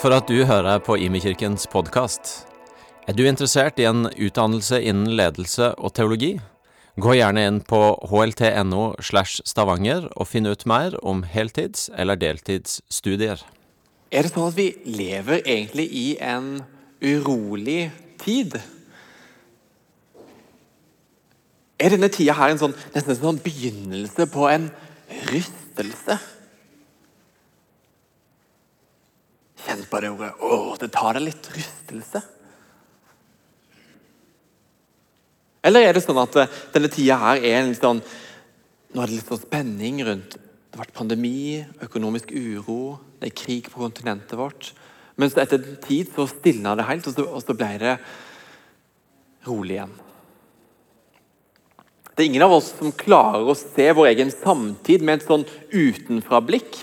For at du hører på Imekirkens podkast. Er du interessert i en utdannelse innen ledelse og teologi? Gå gjerne inn på hlt.no slash stavanger og finn ut mer om heltids- eller deltidsstudier. Er det sånn at vi lever egentlig i en urolig tid? Er denne tida her en sånn, nesten en sånn begynnelse på en rystelse? Kjenn på det ordet. Å, det tar deg litt rystelse. Eller er det sånn at eh, denne tida her er en litt sånn Nå er det litt sånn spenning rundt Det har vært pandemi, økonomisk uro, det er krig på kontinentet vårt. Mens etter en tid så stilna det helt, og så, og så ble det rolig igjen. Det er ingen av oss som klarer å se vår egen samtid med et sånn utenfra-blikk.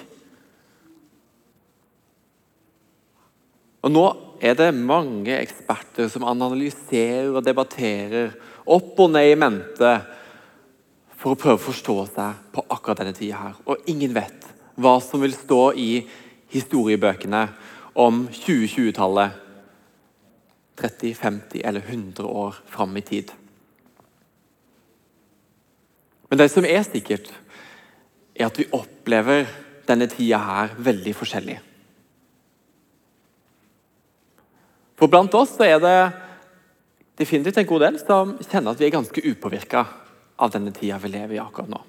Og Nå er det mange eksperter som analyserer og debatterer opp og ned i mente for å prøve å forstå seg på akkurat denne tida her. Og ingen vet hva som vil stå i historiebøkene om 2020-tallet 30, 50 eller 100 år fram i tid. Men det som er sikkert, er at vi opplever denne tida her veldig forskjellig. For blant oss er det definitivt en god del som kjenner at vi er ganske upåvirka av denne tida vi lever i akkurat nå.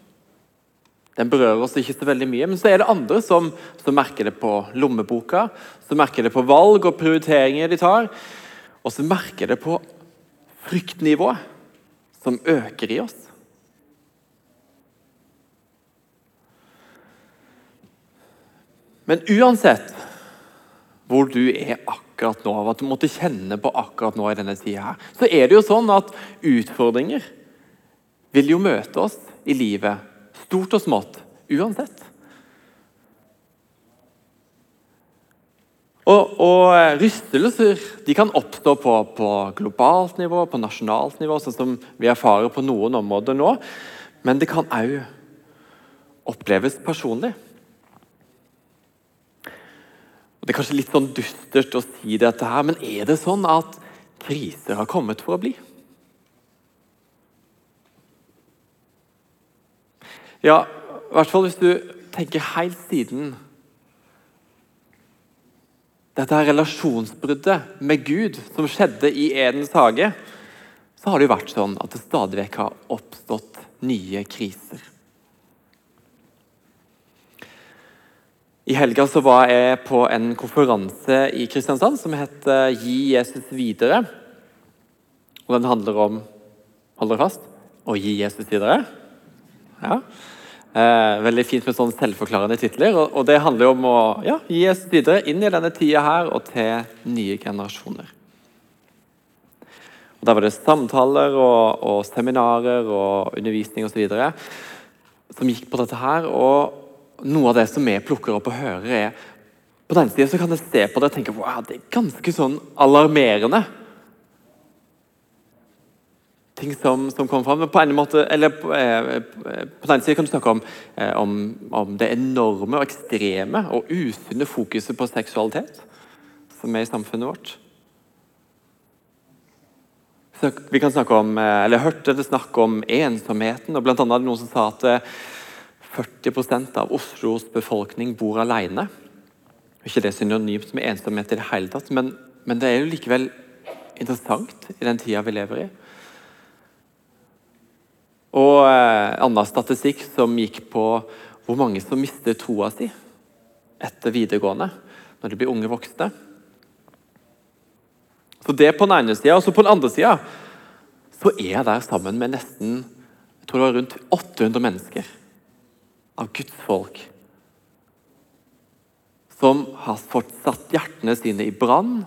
Den berører oss ikke så veldig mye, men så er det andre som, som merker det på lommeboka, som merker det på valg og prioriteringer de tar, og som merker det på fryktnivået som øker i oss. Men uansett hvor du er akkurat nå, hva du måtte kjenne på akkurat nå i denne tida, her, så er det jo sånn at utfordringer vil jo møte oss i livet, stort og smått, uansett. Og, og Rystelser de kan oppstå på, på, globalt nivå, på nasjonalt nivå, sånn som vi erfarer på noen områder nå. Men det kan òg oppleves personlig. Det er kanskje litt sånn dystert å si dette, her, men er det sånn at kriser har kommet for å bli? Ja, i hvert fall hvis du tenker helt siden dette her relasjonsbruddet med Gud som skjedde i Edens hage, så har det jo vært sånn at det stadig vekk har oppstått nye kriser. I helga så var jeg på en konferanse i Kristiansand som heter 'Gi Jesus videre'. Og Den handler om Hold dere fast å gi Jesus videre. Ja. Eh, veldig fint med sånne selvforklarende titler. Og, og, Det handler jo om å ja, gi Jesus videre inn i denne tida her og til nye generasjoner. Og Der var det samtaler og, og seminarer og undervisning osv. som gikk på dette her. og noe av det som vi plukker opp og hører, er På den siden så kan jeg se på det og tenke wow, det er ganske sånn alarmerende. Ting som, som kommer fram. På en måte, eller på, eh, på den siden kan du snakke om, eh, om, om, det enorme og ekstreme og usunne fokuset på seksualitet som er i samfunnet vårt. Så vi kan snakke om, eh, eller hørte det snakk om ensomheten. og blant annet Noen som sa at eh, 40% av Oslos befolkning bor alene. Ikke det synonymt med ensomhet i det hele tatt, men, men det er jo likevel interessant i den tida vi lever i. Og eh, annen statistikk som gikk på hvor mange som mister troa si etter videregående, når de blir unge voksne. Så det på den ene sida. Og så på den andre sida så er jeg der sammen med nesten jeg tror det var rundt 800 mennesker av Guds folk som har fått satt hjertene sine i brann,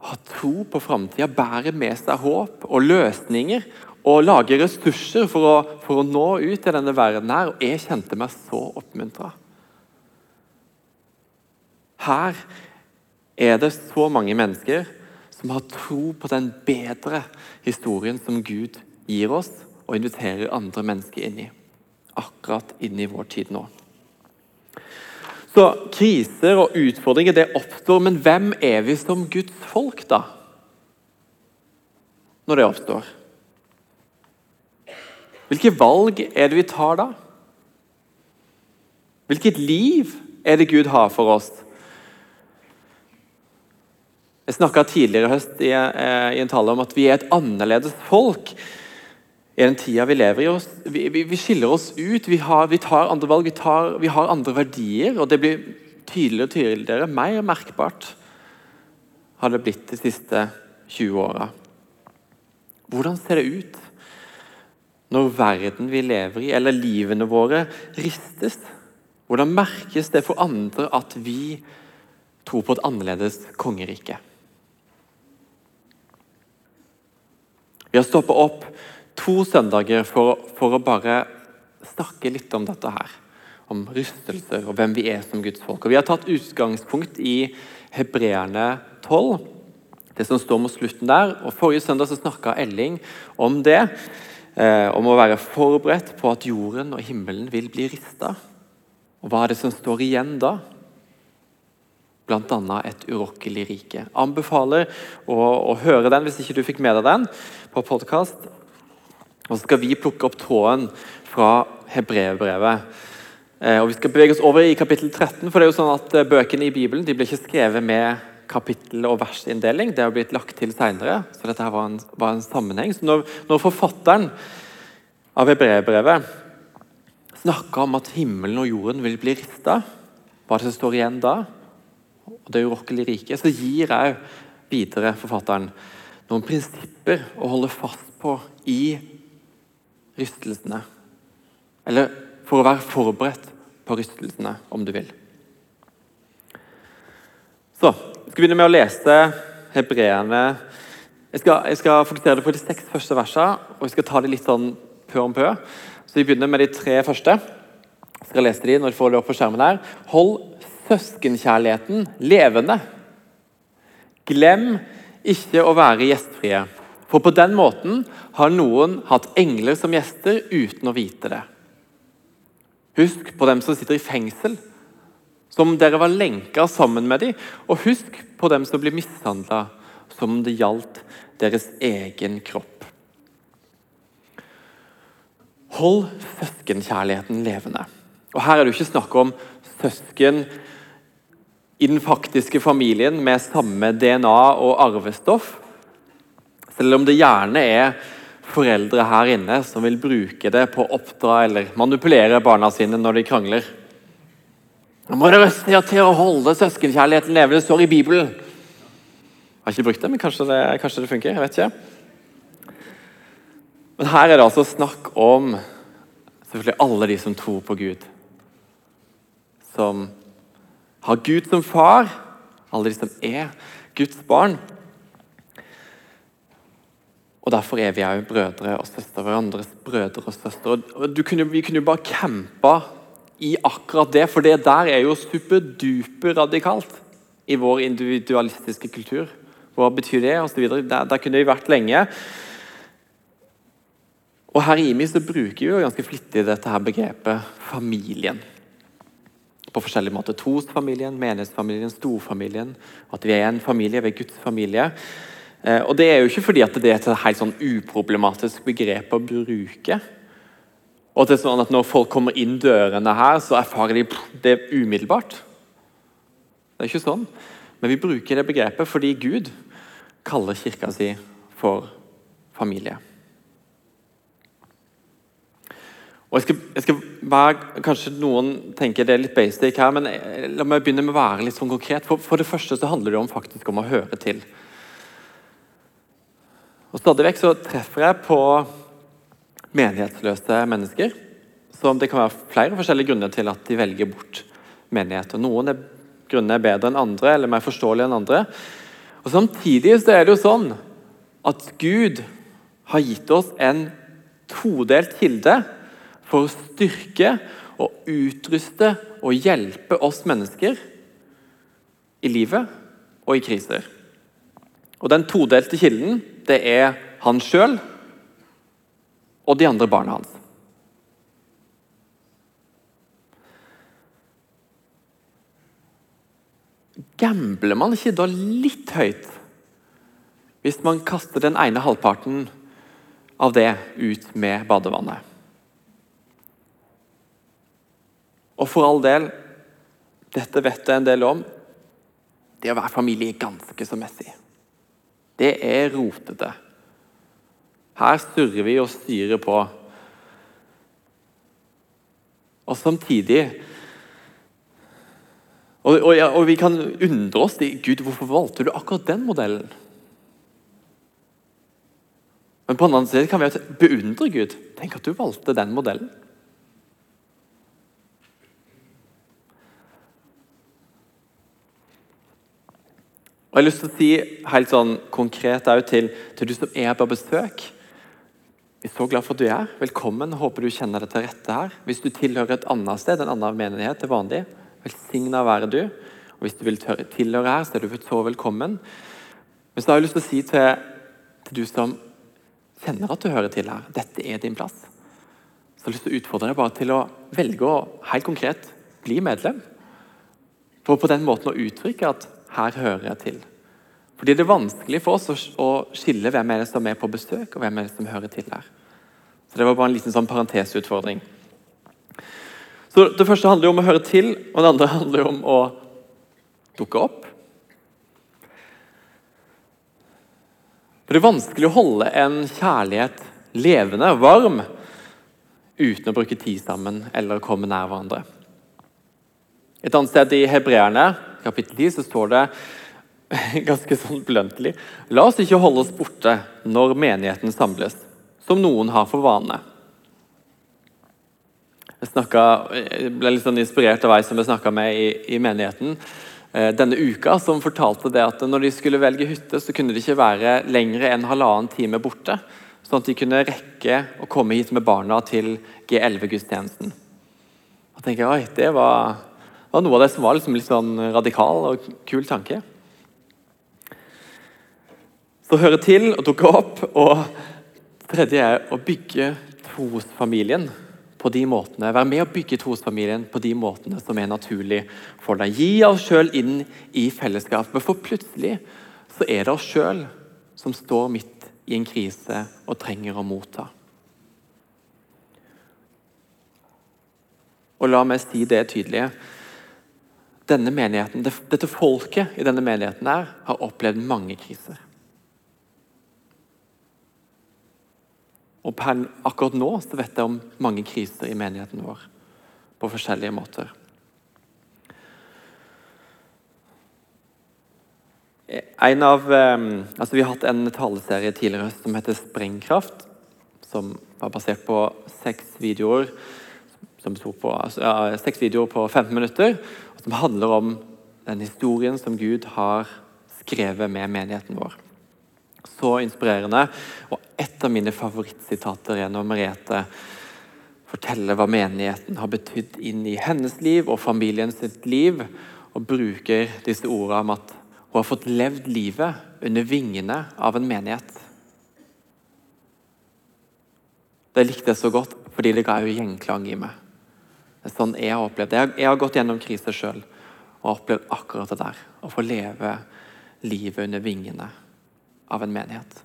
har tro på framtida, bærer med seg håp og løsninger og lager ressurser for å, for å nå ut i denne verden her. Og jeg kjente meg så oppmuntra. Her er det så mange mennesker som har tro på den bedre historien som Gud gir oss, og inviterer andre mennesker inn i akkurat inn i vår tid nå. Så kriser og utfordringer det oppstår, men hvem er vi som Guds folk, da? Når det oppstår? Hvilke valg er det vi tar da? Hvilket liv er det Gud har for oss? Jeg snakka tidligere i høst eh, i, en tale om at vi er et annerledes folk i den tida vi lever i. Vi, vi, vi skiller oss ut, vi, har, vi, tar andre valg, vi, tar, vi har andre verdier. og Det blir tydeligere og tydeligere, mer merkbart har det blitt de siste 20 åra. Hvordan ser det ut når verden vi lever i, eller livene våre, ristes? Hvordan merkes det for andre at vi tror på et annerledes kongerike? Vi har stoppa opp to søndager for, for, å bare snakke litt om dette her. Om rystelser og hvem vi er som Guds folk. Og Vi har tatt utgangspunkt i Hebreerne 12, det som står mot slutten der. og Forrige søndag så snakka Elling om det. Eh, om å være forberedt på at jorden og himmelen vil bli rista. Og hva er det som står igjen da? Bl.a. et urokkelig rike. Anbefaler å, å, høre den hvis ikke du fikk med deg den på podkast. Og så skal vi plukke opp tråden fra Hebreerbrevet. Eh, og vi skal bevege oss over i kapittel 13. for det er jo sånn at eh, Bøkene i Bibelen de blir ikke skrevet med kapittel- og versinndeling. Det har blitt lagt til senere. Så dette her var en, var en sammenheng. Så når, når forfatteren av Hebreerbrevet snakker om at himmelen og jorden vil bli rista, hva det som står igjen da? Og det urokkelige riket. Så gir jeg videre forfatteren noen prinsipper å holde fast på i rystelsene. Eller for å være forberedt på rystelsene, om du vil. Så, Jeg skal begynne med å lese hebreerne. Jeg skal, jeg skal fokusere på de seks første versene, og jeg skal ta det litt sånn pø om pø. Så Vi begynner med de tre første. Jeg skal lese de når du får det opp på skjermen her. Hold søskenkjærligheten levende. Glem ikke å være gjestfrie. For på den måten har noen hatt engler som gjester uten å vite det. Husk på dem som sitter i fengsel, som dere var lenka sammen med dem. Og husk på dem som blir mishandla, som om det gjaldt deres egen kropp. Hold søskenkjærligheten levende. Og Her er det jo ikke snakk om søsken i den faktiske familien med samme DNA og arvestoff. Selv om det gjerne er foreldre her inne som vil bruke det på å oppdra eller manipulere barna sine når de krangler. Nå må dere til å holde søskenkjærligheten levende. Det står i Bibelen. Jeg har ikke brukt det, men kanskje det, kanskje det funker. jeg vet ikke. Men her er det altså snakk om selvfølgelig alle de som tror på Gud. Som har Gud som far. Alle de som er Guds barn. Og Derfor er vi òg brødre og søstre, hverandres brødre og søstre. Og kunne, vi kunne jo bare campa i akkurat det, for det der er jo superduper radikalt i vår individualistiske kultur. Hva betyr det? Og så der, der kunne vi vært lenge. Og Her i IMI så bruker vi jo ganske flittig dette her begrepet familien. På forskjellige måter. Trosfamilien, menighetsfamilien, storfamilien. At vi er en familie, vi er Guds familie. Eh, og Det er jo ikke fordi at det er et helt sånn uproblematisk begrep å bruke. Og det er sånn at Når folk kommer inn dørene her, så erfarer de det umiddelbart. Det er ikke sånn. Men vi bruker det begrepet fordi Gud kaller kirka si for familie. Og jeg skal, jeg skal være, Kanskje noen tenker det er litt basic her, men la meg begynne med å være litt sånn konkret. For, for det første så handler det om, faktisk om å høre til. Og Stadig vekk så treffer jeg på menighetsløse mennesker. som Det kan være flere forskjellige grunner til at de velger bort menighet. og Noen er, grunner er bedre enn andre, eller mer forståelige enn andre. Og Samtidig så er det jo sånn at Gud har gitt oss en todelt kilde for å styrke og utruste og hjelpe oss mennesker i livet og i kriser. Og Den todelte kilden det er han sjøl og de andre barna hans. gambler man ikke da litt høyt hvis man kaster den ene halvparten av det ut med badevannet? Og for all del, dette vet jeg en del om, det å være familie er ganske så messig. Det er rotete. Her surrer vi og styrer på. Og samtidig og, og, og, vi kan undre oss Gud, hvorfor valgte du akkurat den modellen? Men på den annen siden kan vi beundre Gud. Tenk at du valgte den modellen. Og Jeg har lyst til å si helt sånn konkret til, til, du som er på besøk Vi er så glad for at du er Velkommen. Håper du kjenner deg til rette her. Hvis du tilhører et annet sted, en annen menighet til vanlig, velsigna være du. Og Hvis du vil tilhøre her, så er du så velkommen. Men så har jeg lyst til å si til, til du som kjenner at du hører til her, dette er din plass. Så jeg har lyst til å utfordre deg bare til å velge å helt konkret bli medlem. For på den måten å uttrykke at her hører jeg til. Fordi det er vanskelig for oss å, skille hvem er det som er på besøk, og hvem er det som hører til her. Så Det var bare en liten sånn parentesutfordring. Så Det første handler jo om å høre til, og det andre handler jo om å dukke opp. For Det er vanskelig å holde en kjærlighet levende, varm, uten å bruke tid sammen eller komme nær hverandre. Et annet sted i Hebreerne kapittel 10 så står det ganske sånn bluntly La oss ikke holde oss borte når menigheten samles, som noen har for vane. Jeg, snakket, jeg ble litt sånn inspirert av ei som jeg snakka med i, i, menigheten eh, denne uka, som fortalte det at når de skulle velge hytte, så kunne de ikke være lengre enn halvannen time borte. Sånn at de kunne rekke å komme hit med barna til G11-gudstjenesten. Da tenker jeg, oi, det var var noe av det som var liksom litt sånn radikal og kul tanke. Så høre til og dukke opp. Og tredje er å bygge trosfamilien på de måtene. Være med å bygge trosfamilien på de måtene som er naturlig for deg. Gi oss sjøl inn i fellesskapet, for plutselig så er det oss sjøl som står midt i en krise og trenger å motta. Og la meg si det tydelige denne menigheten, dette folket i denne menigheten her, har opplevd mange kriser. Og per akkurat nå så vet jeg om mange kriser i menigheten vår på forskjellige måter. En av, ehm, altså Vi har hatt en taleserie tidligere som heter Sprengkraft. Som var basert på seks videoer som på, altså, ja, seks videoer på 15 minutter som handler om den historien som Gud har skrevet med menigheten vår. Så inspirerende. Og et av mine favorittsitater er når Merete forteller hva menigheten har betydd inn i hennes liv og familien sitt liv, og bruker disse ordene om at hun har fått levd livet under vingene av en menighet. Det likte jeg så godt, fordi det ga jo gjenklang i meg. Det er sånn jeg har opplevd det. Jeg har gått gjennom kriser sjøl og opplevd akkurat det der. Å få leve livet under vingene av en menighet.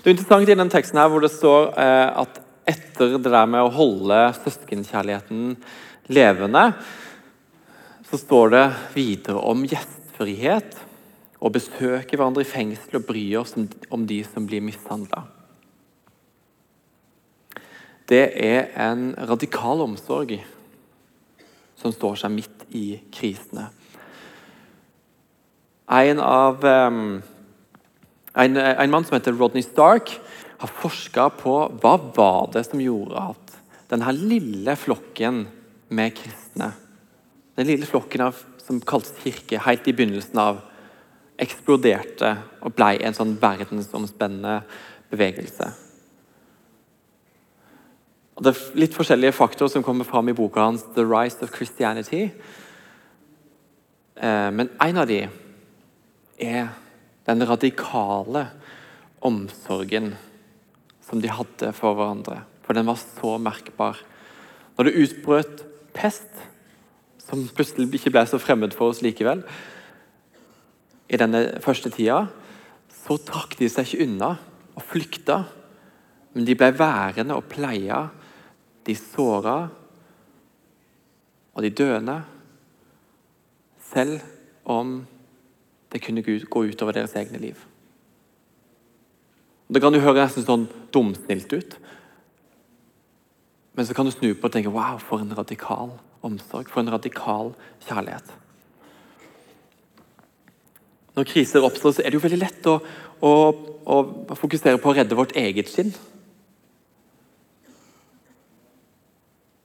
Det er interessant i den teksten her hvor det står eh, at etter det der med å holde søskenkjærligheten levende, så står det videre om gjestfrihet og besøke hverandre i fengsel og bry oss om, de som blir mishandla det er en radikal omsorg som står seg midt i krisene. En, av, en, en mann som heter Rodney Stark, har forska på hva var det som gjorde at denne lille flokken med kristne, den lille flokken av, som kaltes kirke, helt i begynnelsen av, eksploderte og ble en sånn verdensomspennende bevegelse. Og det er litt forskjellige faktorer som kommer fram i boka hans 'The Rise of Christianity'. Eh, men en av de er den radikale omsorgen som de hadde for hverandre. For den var så merkbar. Når det utbrøt pest, som plutselig ikke ble så fremmed for oss likevel. I denne første tida så trakk de seg ikke unna og flykta, men de ble værende og pleia de såra og de døende, selv om det kunne gå utover deres egne liv. Det kan jo høre nesten sånn dumsnilt ut. Men så kan du snu på og tenke wow, for en radikal omsorg, for en radikal kjærlighet. Når kriser oppstår, så er det jo veldig lett å, å, å fokusere på å redde vårt eget skinn.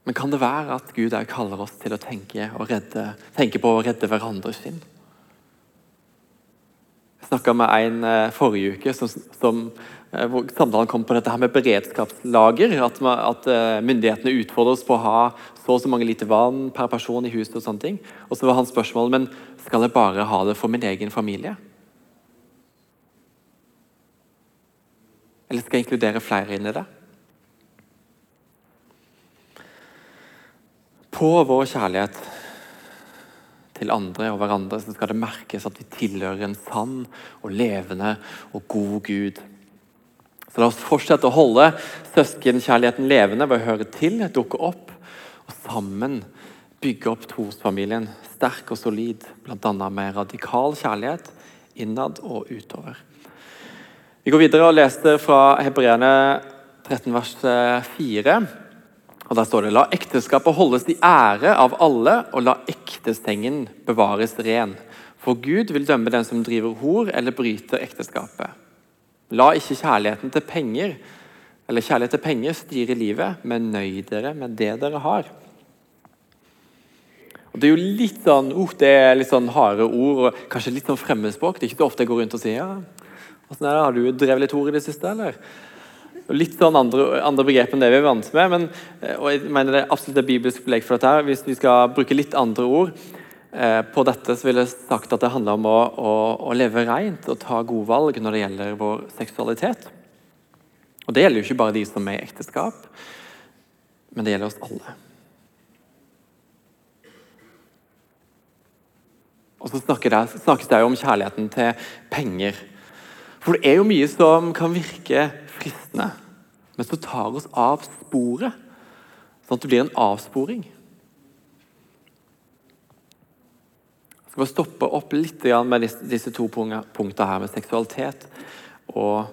Men kan det være at Gud òg kaller oss til å tenke, redde, tenke på å redde hverandre sin? Jeg snakka med en eh, forrige uke som, som, eh, hvor samtalen kom på dette her med beredskapslager. At, at eh, myndighetene utfordrer oss på å ha så og så mange liter vann per person i huset. Og sånne ting. Og så var hans spørsmål men skal jeg bare ha det for min egen familie. Eller skal jeg inkludere flere inn i det? På vår kjærlighet til andre og hverandre så skal det merkes at vi tilhører en sann og levende og god Gud. Så La oss fortsette å holde søskenkjærligheten levende ved å høre til, dukke opp og sammen bygge opp trosfamilien sterk og solid, bl.a. med radikal kjærlighet innad og utover. Vi går videre og leser fra Hebreerne 13 vers 4. Og Der står det La ekteskapet holdes i ære av alle, og la ektestengen bevares ren. For Gud vil dømme den som driver hor eller bryter ekteskapet. La ikke kjærligheten til penger eller kjærlighet til penger styre livet, men nøy dere med det dere har. Og Det er jo litt sånn, uh, det er litt sånn harde ord og kanskje litt sånn fremmedspråk. Det er ikke ofte jeg går rundt og sier ja, Har du drevet litt hor i det siste, eller? Litt sånn andre, andre begrep enn det vi er vant med. Men, eh, og jeg mener det er absolutt et bibelsk belegg for dette. her. Hvis vi skal bruke litt andre ord eh, på dette, så ville jeg sagt at det handler om å, å, å leve rent og ta gode valg når det gjelder vår seksualitet. Og Det gjelder jo ikke bare de som er i ekteskap, men det gjelder oss alle. Og så snakkes det jo om kjærligheten til penger. For det er jo mye som kan virke fristende, men som tar oss av sporet. Sånn at det blir en avsporing. Jeg skal bare stoppe opp litt med disse to punktene her med seksualitet og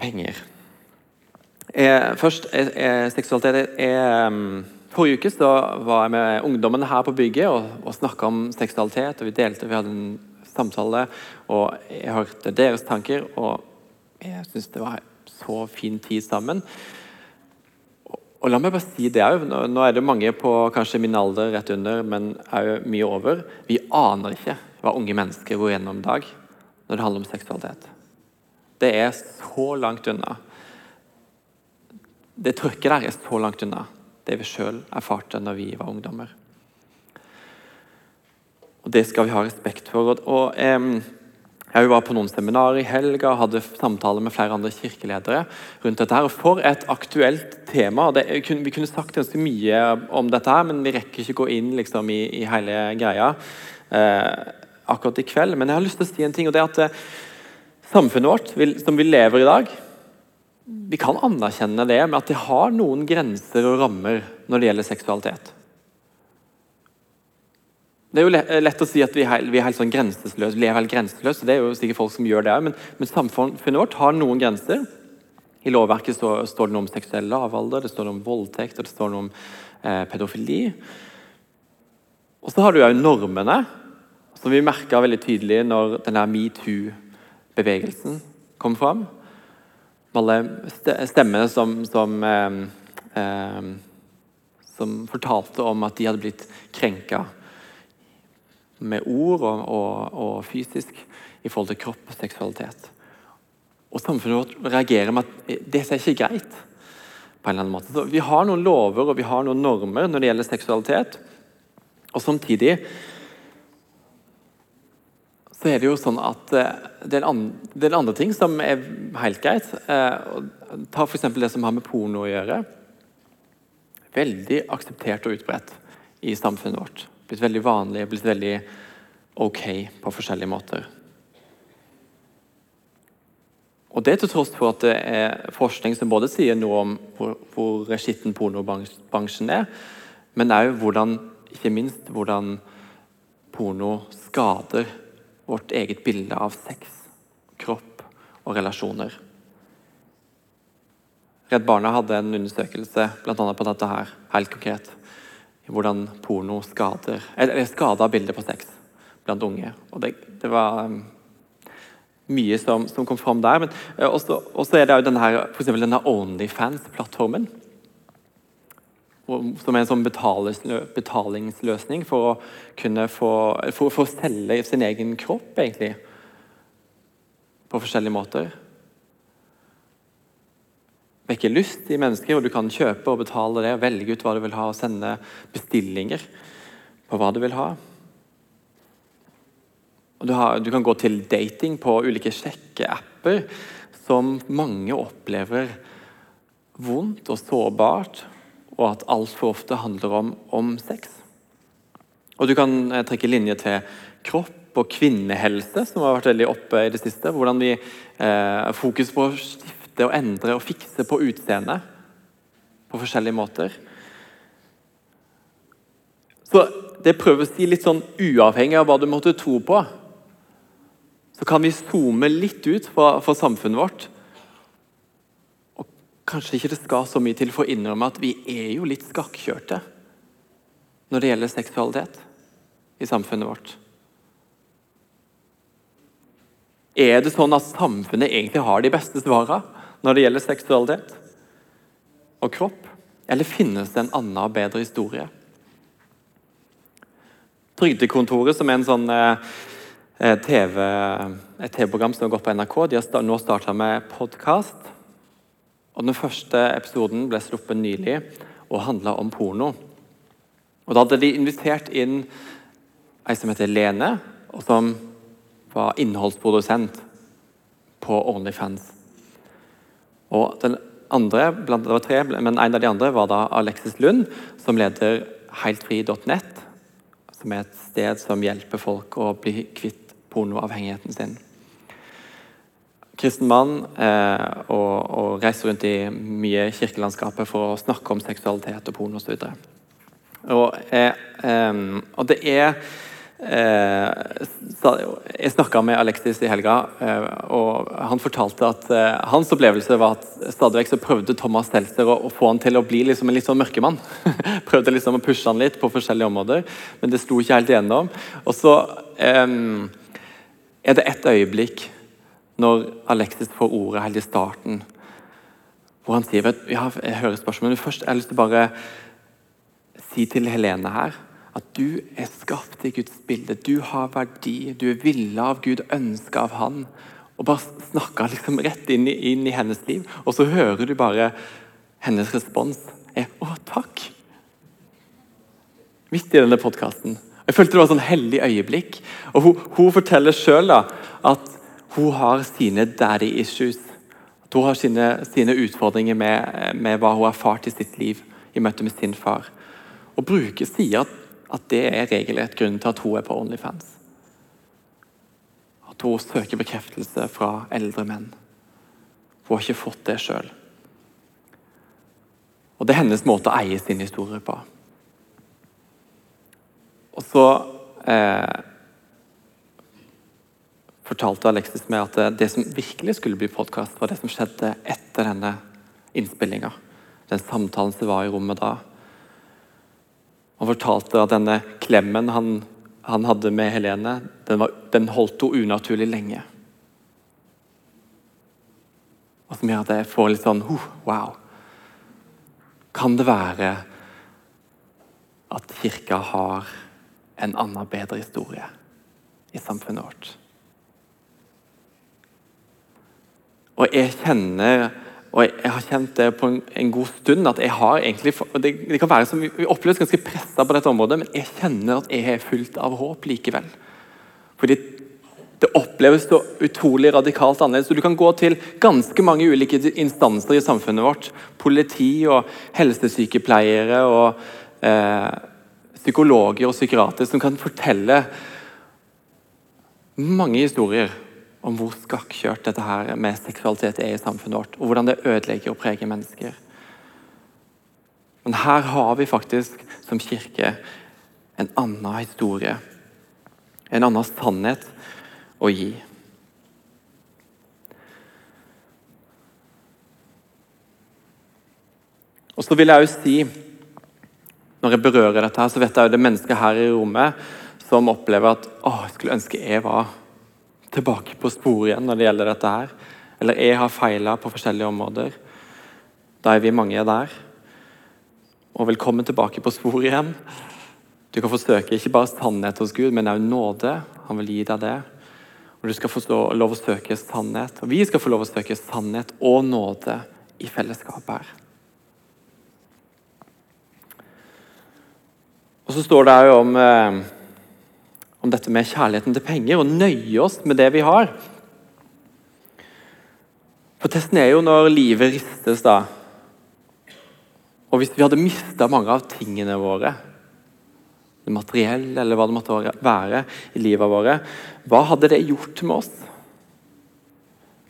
penger. Eh, først eh, eh seksualitet. Eh, forrige uke var jeg med ungdommene her på bygget og, og snakka om seksualitet. og Vi delte, vi hadde en samtale, og jeg hørte deres tanker. og jeg syns det var så fin tid sammen. Og la meg bare si det òg. Nå er det mange på kanskje min alder rett under, men òg mye over. Vi aner ikke hva unge mennesker går gjennom i dag når det handler om seksualitet. Det er så langt unna. Det trykket der er så langt unna det vi sjøl erfarte når vi var ungdommer. Og Det skal vi ha respekt for. og, og eh, jeg var på noen seminarer i helga hadde samtaler med flere andre kirkeledere rundt dette. her, og For et aktuelt tema. Det, vi kunne sagt ganske mye om dette, her, men vi rekker ikke gå inn liksom, i, i, hele greia eh, akkurat i kveld. Men jeg har lyst til å si en ting, og det er at eh, samfunnet vårt vil, som vi lever i dag Vi kan anerkjenne det med at det har noen grenser og rammer når det gjelder seksualitet. Det er jo lett å si at vi er, vi er helt sånn grenseløse, lever helt grenseløst. Det er jo sikkert folk som gjør det men, men samfunnet vårt har noen grenser. I lovverket står, står det noe om seksuell lavalder, det står noe om voldtekt og det står noe om eh, pedofili. Og så har du òg normene, som vi merka veldig tydelig når denne metoo-bevegelsen kom fram. Alle stemmene som, som, eh, eh, som fortalte om at de hadde blitt krenka med ord og, og, og, fysisk i forhold til kropp og seksualitet. Og Samfunnet vårt reagerer med at det er ikke greit. på en eller annen måte. Så Vi har noen lover og vi har noen normer når det gjelder seksualitet. Og Samtidig så er det jo sånn at eh, det er en, er andre ting som er helt greit. Eh, ta f.eks. det som har med porno å gjøre. Veldig akseptert og utbredt i samfunnet vårt. Blitt veldig vanlig, blitt veldig ok på forskjellige måter. Og det til tross for at det er forskning som både sier noe om hvor, hvor skitten pornobransjen er, men òg hvordan, ikke minst hvordan porno skader vårt eget bilde av sex, kropp og relasjoner. Redd Barna hadde en undersøkelse annet på dette her, helt konkret. Hvordan porno skader, eller skada bildet på sex blant unge. Og det, det var um, mye som, som, kom fram der. Men uh, også, er det jo denne, denne Onlyfans-plattformen. Som er en sånn betalingsløsning for å kunne få, for, for å selge sin egen kropp, egentlig. På forskjellige måter vekker lyst i mennesker, og du kan kjøpe og betale det, og velge ut hva du vil ha, og sende bestillinger på hva du vil ha. Du, har, du kan gå til dating på ulike sjekkeapper som mange opplever vondt og sårbart, og at altfor ofte handler om, om sex. Og Du kan eh, trekke linje til kropp og kvinnehelse, som har vært veldig oppe i det siste. Hvordan vi eh, Fokus på flytte og endre og fikse på utseendet på forskjellige måter. Så det prøver å si litt sånn uavhengig av hva du måtte tro på, så kan vi zoome litt ut fra, fra samfunnet vårt. Og kanskje ikke det skal så mye til for å innrømme at vi er jo litt skakkjørte når det gjelder seksualitet i samfunnet vårt. Er det sånn at samfunnet egentlig har de beste svarene? Når det gjelder seksualitet og kropp? Eller finnes det en annen og bedre historie? Trygdekontoret, som er en sånn eh, eh TV, et TV-program som har gått på NRK, de har nå starta med podkast. Den første episoden ble sluppet nylig og handla om porno. Og Da hadde de invitert inn ei som heter Lene, og som var innholdsprodusent på OnlyFans. Og den andre, blant, det var tre, men En av de andre var da Alexis Lund, som leder heiltfri.net, som er et sted som hjelper folk å bli kvitt pornoavhengigheten sin. Kristen mann eh, og, og, reiser rundt i mye kirkelandskapet for å snakke om seksualitet og porno osv. Og, og, eh, eh, og det er jeg snakka med Alexis i helga, eh, og han fortalte at eh, hans opplevelse var at stadig vekk så prøvde Thomas Seltzer å, få han til å bli liksom en litt sånn mørkemann. prøvde liksom å pushe han litt på forskjellige områder, men det sto ikke helt igjennom. Og så um, er det et øyeblikk når Alexis får ordet helt i starten, hvor han sier ja, jeg hører spørsmålet, men først jeg har lyst til bare si til Helene her at du er skapt i Guds bilde. Du har verdi. Du er villa av Gud, ønska av Han. Og bare snakka liksom rett inn i, inn i, hennes liv. Og så hører du bare hennes respons er 'Å, takk'. Midt i denne podkasten. Jeg følte det var et sånn hellig øyeblikk. Og Hun, hun forteller sjøl at hun har sine daddy issues. At hun har sine, sine utfordringer med, med, hva hun har erfart i sitt liv i møte med sin far. Og bruker sier at at det er regelrett grunn til at hun er på Onlyfans. At hun søker bekreftelse fra eldre menn. Hun har ikke fått det sjøl. Og det er hennes måte å eie sin historie på. Og så eh, fortalte Alexis meg at det som virkelig skulle bli podkast, var det som skjedde etter denne innspillinga. Den samtalen som var i rommet da. Han fortalte at denne klemmen han, han hadde med Helene, den, var, den holdt henne unaturlig lenge. Og som gjør at jeg får litt sånn oh, Wow. Kan det være at kirka har en annen, bedre historie i samfunnet vårt? Og jeg kjenner og jeg har kjent det på en, en god stund at jeg har egentlig det, det kan være som Vi oppleves ganske pressa på dette området, men jeg kjenner at jeg er fullt av håp likevel. Fordi det oppleves så utrolig radikalt annerledes. Du kan gå til ganske mange ulike instanser i samfunnet vårt. Politi og helsesykepleiere og eh, psykologer og psykiatere som kan fortelle mange historier om hvor skakkjørt dette her med seksualitet er i samfunnet vårt, og hvordan det ødelegger og preger mennesker. Men her har vi faktisk som kirke en annen historie, en annen sannhet å gi. Og så vil jeg jo si, når jeg berører dette, her, så vet jeg jo det mennesket her i rommet som opplever at å, jeg skulle ønske jeg var tilbake på sporet igjen når det gjelder dette her. Eller jeg har feila på forskjellige områder. Da er vi mange der. Og velkommen tilbake på sporet igjen. Du kan få søke ikke bare sannhet hos Gud, men også nåde. Han vil gi deg det. Og du skal få lov å søke sannhet. Og vi skal få lov å søke sannhet og nåde i fellesskap her. Og så står det òg om eh, om dette med kjærligheten til penger, og nøye oss med det vi har. For testen er jo når livet ristes, da. Og hvis vi hadde mista mange av tingene våre, det materielle eller hva det måtte være i livet våre, hva hadde det gjort med oss?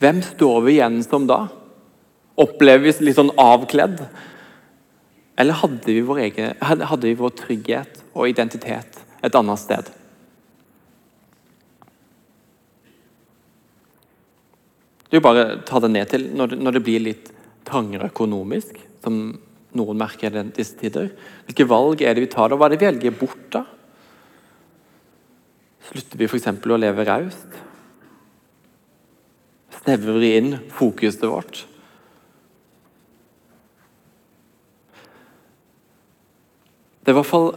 Hvem står vi igjen som da? Opplever vi litt sånn avkledd? Eller hadde vi, vår egen, hadde vi vår trygghet og identitet et annet sted? Det er jo bare å ta det ned til når det, når det blir litt trangere økonomisk, som noen merker i disse tider. Hvilke valg er det vi tar da? Hva er det vi velger bort da? Slutter vi f.eks. å leve raust? Snevrer vi inn fokuset vårt? Det er i hvert fall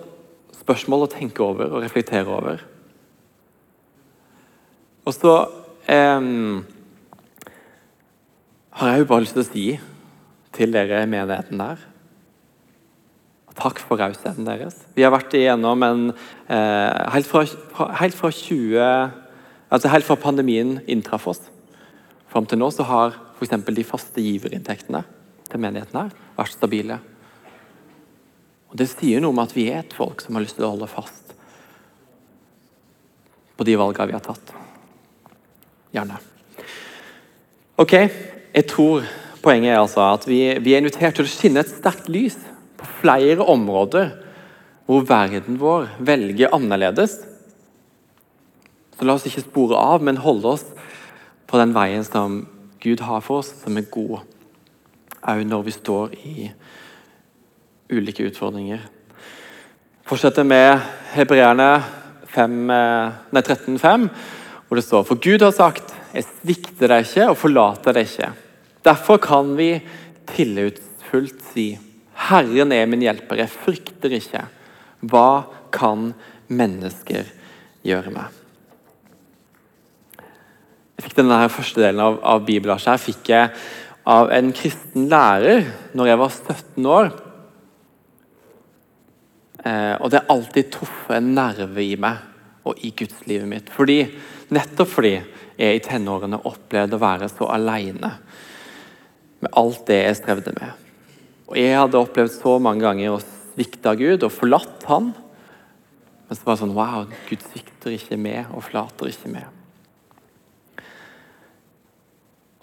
spørsmål å tenke over og reflektere over. Og så eh, har jeg jo bare lyst til å si til dere i menigheten der Takk for rausheten deres. Vi har vært igjennom en eh, helt, fra, helt, fra 20, altså helt fra pandemien inntraff oss, fram til nå så har f.eks. de faste giverinntektene til menigheten her vært stabile. Og Det sier noe om at vi er et folk som har lyst til å holde fast på de valgene vi har tatt. Gjerne. Ok, jeg tror poenget er altså at vi, vi er invitert til å skinne et sterkt lys på flere områder hvor verden vår velger annerledes. Så la oss ikke spore av, men holde oss på den veien som Gud har for oss, som er god, òg når vi står i ulike utfordringer. Fortsetter med hebreerne 13,5, hvor det står For Gud har sagt, jeg svikter deg ikke og forlater deg ikke. Derfor kan vi tillitsfullt si Herren er min hjelper, jeg frykter ikke. Hva kan mennesker gjøre meg? Jeg fikk denne første delen av, av bibelverset fikk jeg av en kristen lærer når jeg var 17 år. Eh, og det har alltid truffet en nerve i meg og i gudslivet mitt. Fordi, nettopp fordi jeg i tenårene opplevde å være så aleine med alt det jeg strevde med. Og Jeg hadde opplevd så mange ganger å svikte Gud og forlatt Han. Men så var det sånn Wow, Gud svikter ikke med og flater ikke med.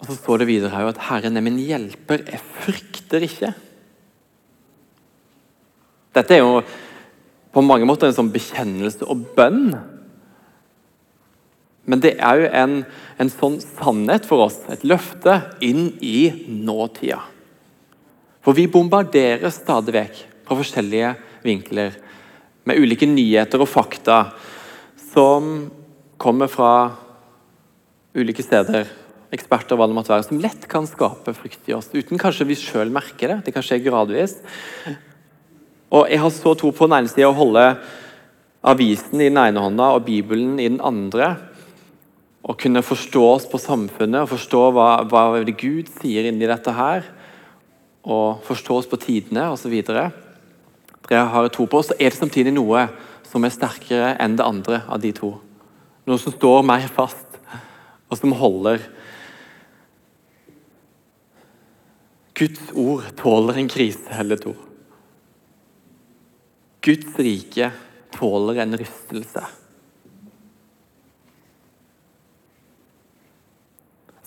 Og Så står det videre her at 'Herren er min hjelper, jeg frykter ikke'. Dette er jo på mange måter en sånn bekjennelse og bønn men det er jo en, en sånn sannhet for oss, et løfte, inn i nåtida. For vi bombarderes stadig vekk fra forskjellige vinkler med ulike nyheter og fakta som kommer fra ulike steder, eksperter hva det måtte være, som lett kan skape frykt i oss, uten kanskje vi sjøl merker det. Det kan skje gradvis. Og Jeg har så tro på den ene sida å holde avisen i den ene hånda og Bibelen i den andre å kunne forstå oss på samfunnet og forstå hva, hva Gud sier inni dette her, og forstå oss på tidene osv. Dere har to på, oss, så er det samtidig noe som er sterkere enn det andre av de to. Noe som står mer fast, og som holder. Guds ord tåler en krise eller to. Guds rike tåler en rystelse.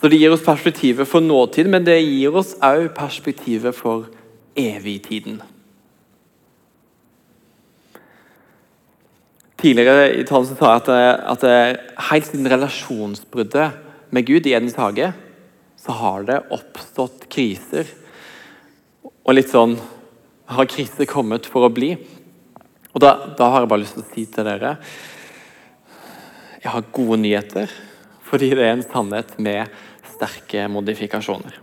Så Det gir oss perspektivet for nåtid, men det gir oss òg perspektivet for evigtiden. Tidligere i talen sa jeg at, at helt siden relasjonsbruddet med Gud i Edens hage, så har det oppstått kriser. Og litt sånn Har kriser kommet for å bli? Og da, da har jeg bare lyst til å si til dere Jeg har gode nyheter, fordi det er en sannhet med sterke modifikasjoner.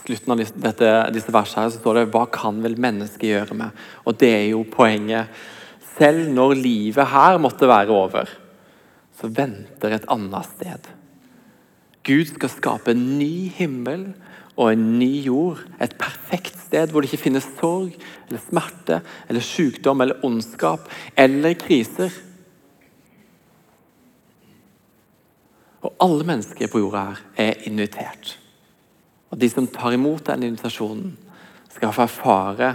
I slutten av dette, disse versene her så står det 'Hva kan vel mennesket gjøre med?' Og det er jo poenget. Selv når livet her måtte være over, så venter et annet sted. Gud skal skape en ny himmel og en ny jord. Et perfekt sted hvor det ikke finnes sorg, eller smerte, eller sykdom, eller ondskap eller kriser. Og alle mennesker på jorda her er invitert. Og de som tar imot den invitasjonen, skal få erfare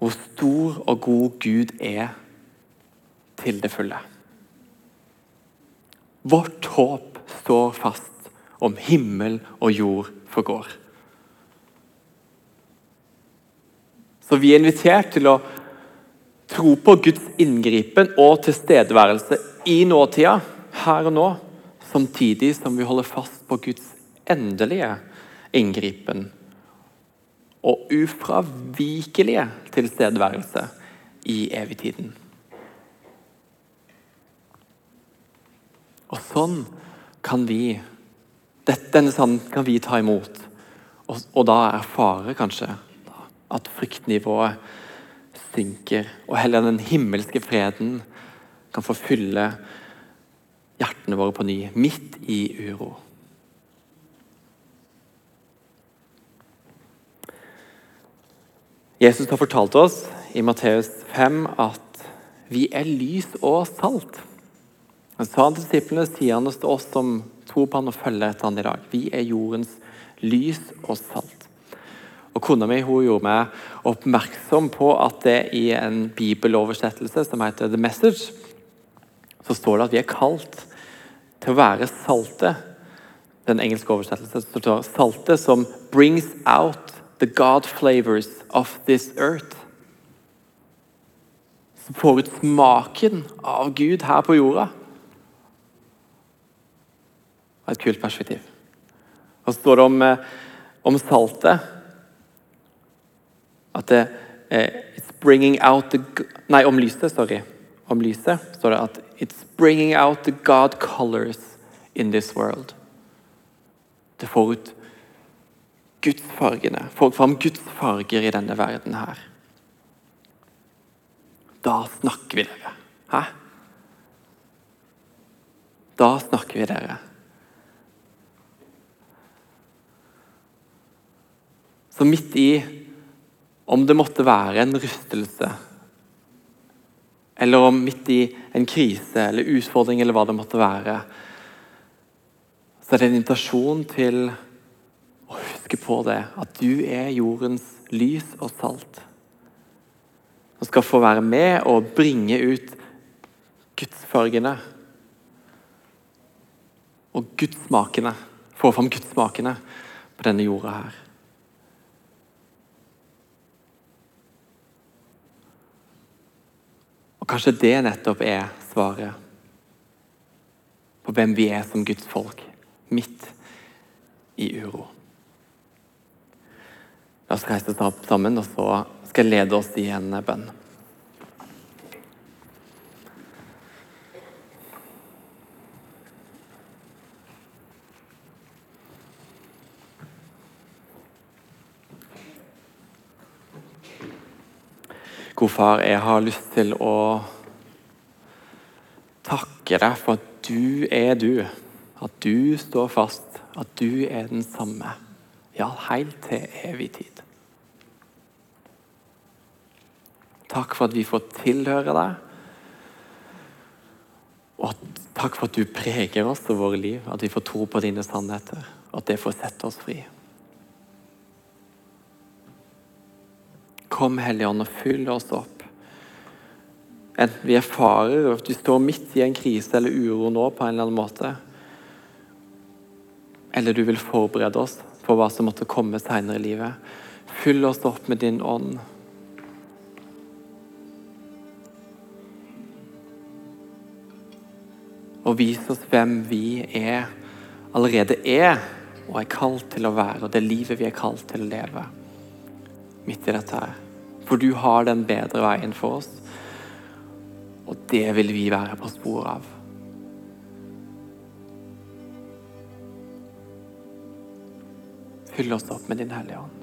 hvor stor og god Gud er til det fulle. Vårt håp står fast om himmel og jord forgår. Så vi er invitert til å tro på Guds inngripen og tilstedeværelse i nåtida, her og nå, samtidig som vi holder fast på Guds endelige inngripen og ufravikelige tilstedeværelse i evigtiden. Og sånn kan vi Denne sannheten kan vi ta imot, og, og da erfare kanskje at fryktnivået synker, og heller den himmelske freden kan få fylle hjertene våre på ny, midt i uro. Jesus har fortalt oss i Matteus 5 at vi er lys og salt. Han sa til disiplene, sier han til oss som tror på han og følger etter han i dag. Vi er jordens lys og salt. Og Kona mi hun gjorde meg oppmerksom på at det i en bibeloversettelse som heter The Message, så står det at vi er kalt til å være salte. Den engelske oversettelsen står salte som 'brings out the God flavors of this earth'. Som får ut smaken av Gud her på jorda et kult perspektiv. Og så står det om, eh, om saltet at det eh, It's bringing out the Nei, om lyset, sorry. Om lyset står det at It's bringing out the God colors in this world. Det får ut gudsfargene. Får fram Guds farger i denne verden her. Da snakker vi dere. Hæ? Da snakker vi dere. Så midt i om det måtte være en rystelse, eller om midt i en krise eller utfordring, eller hva det måtte være, så er det en invitasjon til å huske på det, at du er jordens lys og salt. Og skal få være med og bringe ut gudsfargene og gudsmakene. Få fram gudsmakene på denne jorda her. Kanskje det nettopp er svaret på hvem vi er som Guds folk, midt i uro. La oss reise oss opp sammen, og så skal jeg lede oss i en bønn. God far, jeg har lyst til å takke deg for at du er du. At du står fast, at du er den samme. Ja, helt til evig tid. Takk for at vi får tilhøre deg. Og takk for at du preger oss og våre liv, at vi får tro på dine sannheter. At det får sette oss fri. Kom, Hellige Ånd, og fyll oss opp. Enten vi erfarer at vi står midt i en krise eller uro nå på en eller annen måte, eller du vil forberede oss på hva som måtte komme senere i livet. Fyll oss opp med din ånd. Og vis oss hvem vi er, allerede er og er kalt til å være, og det livet vi er kalt til å leve midt i dette her. For du har den bedre veien for oss, og det vil vi være på sporet av. Fyll oss opp med Din Hellige Ånd.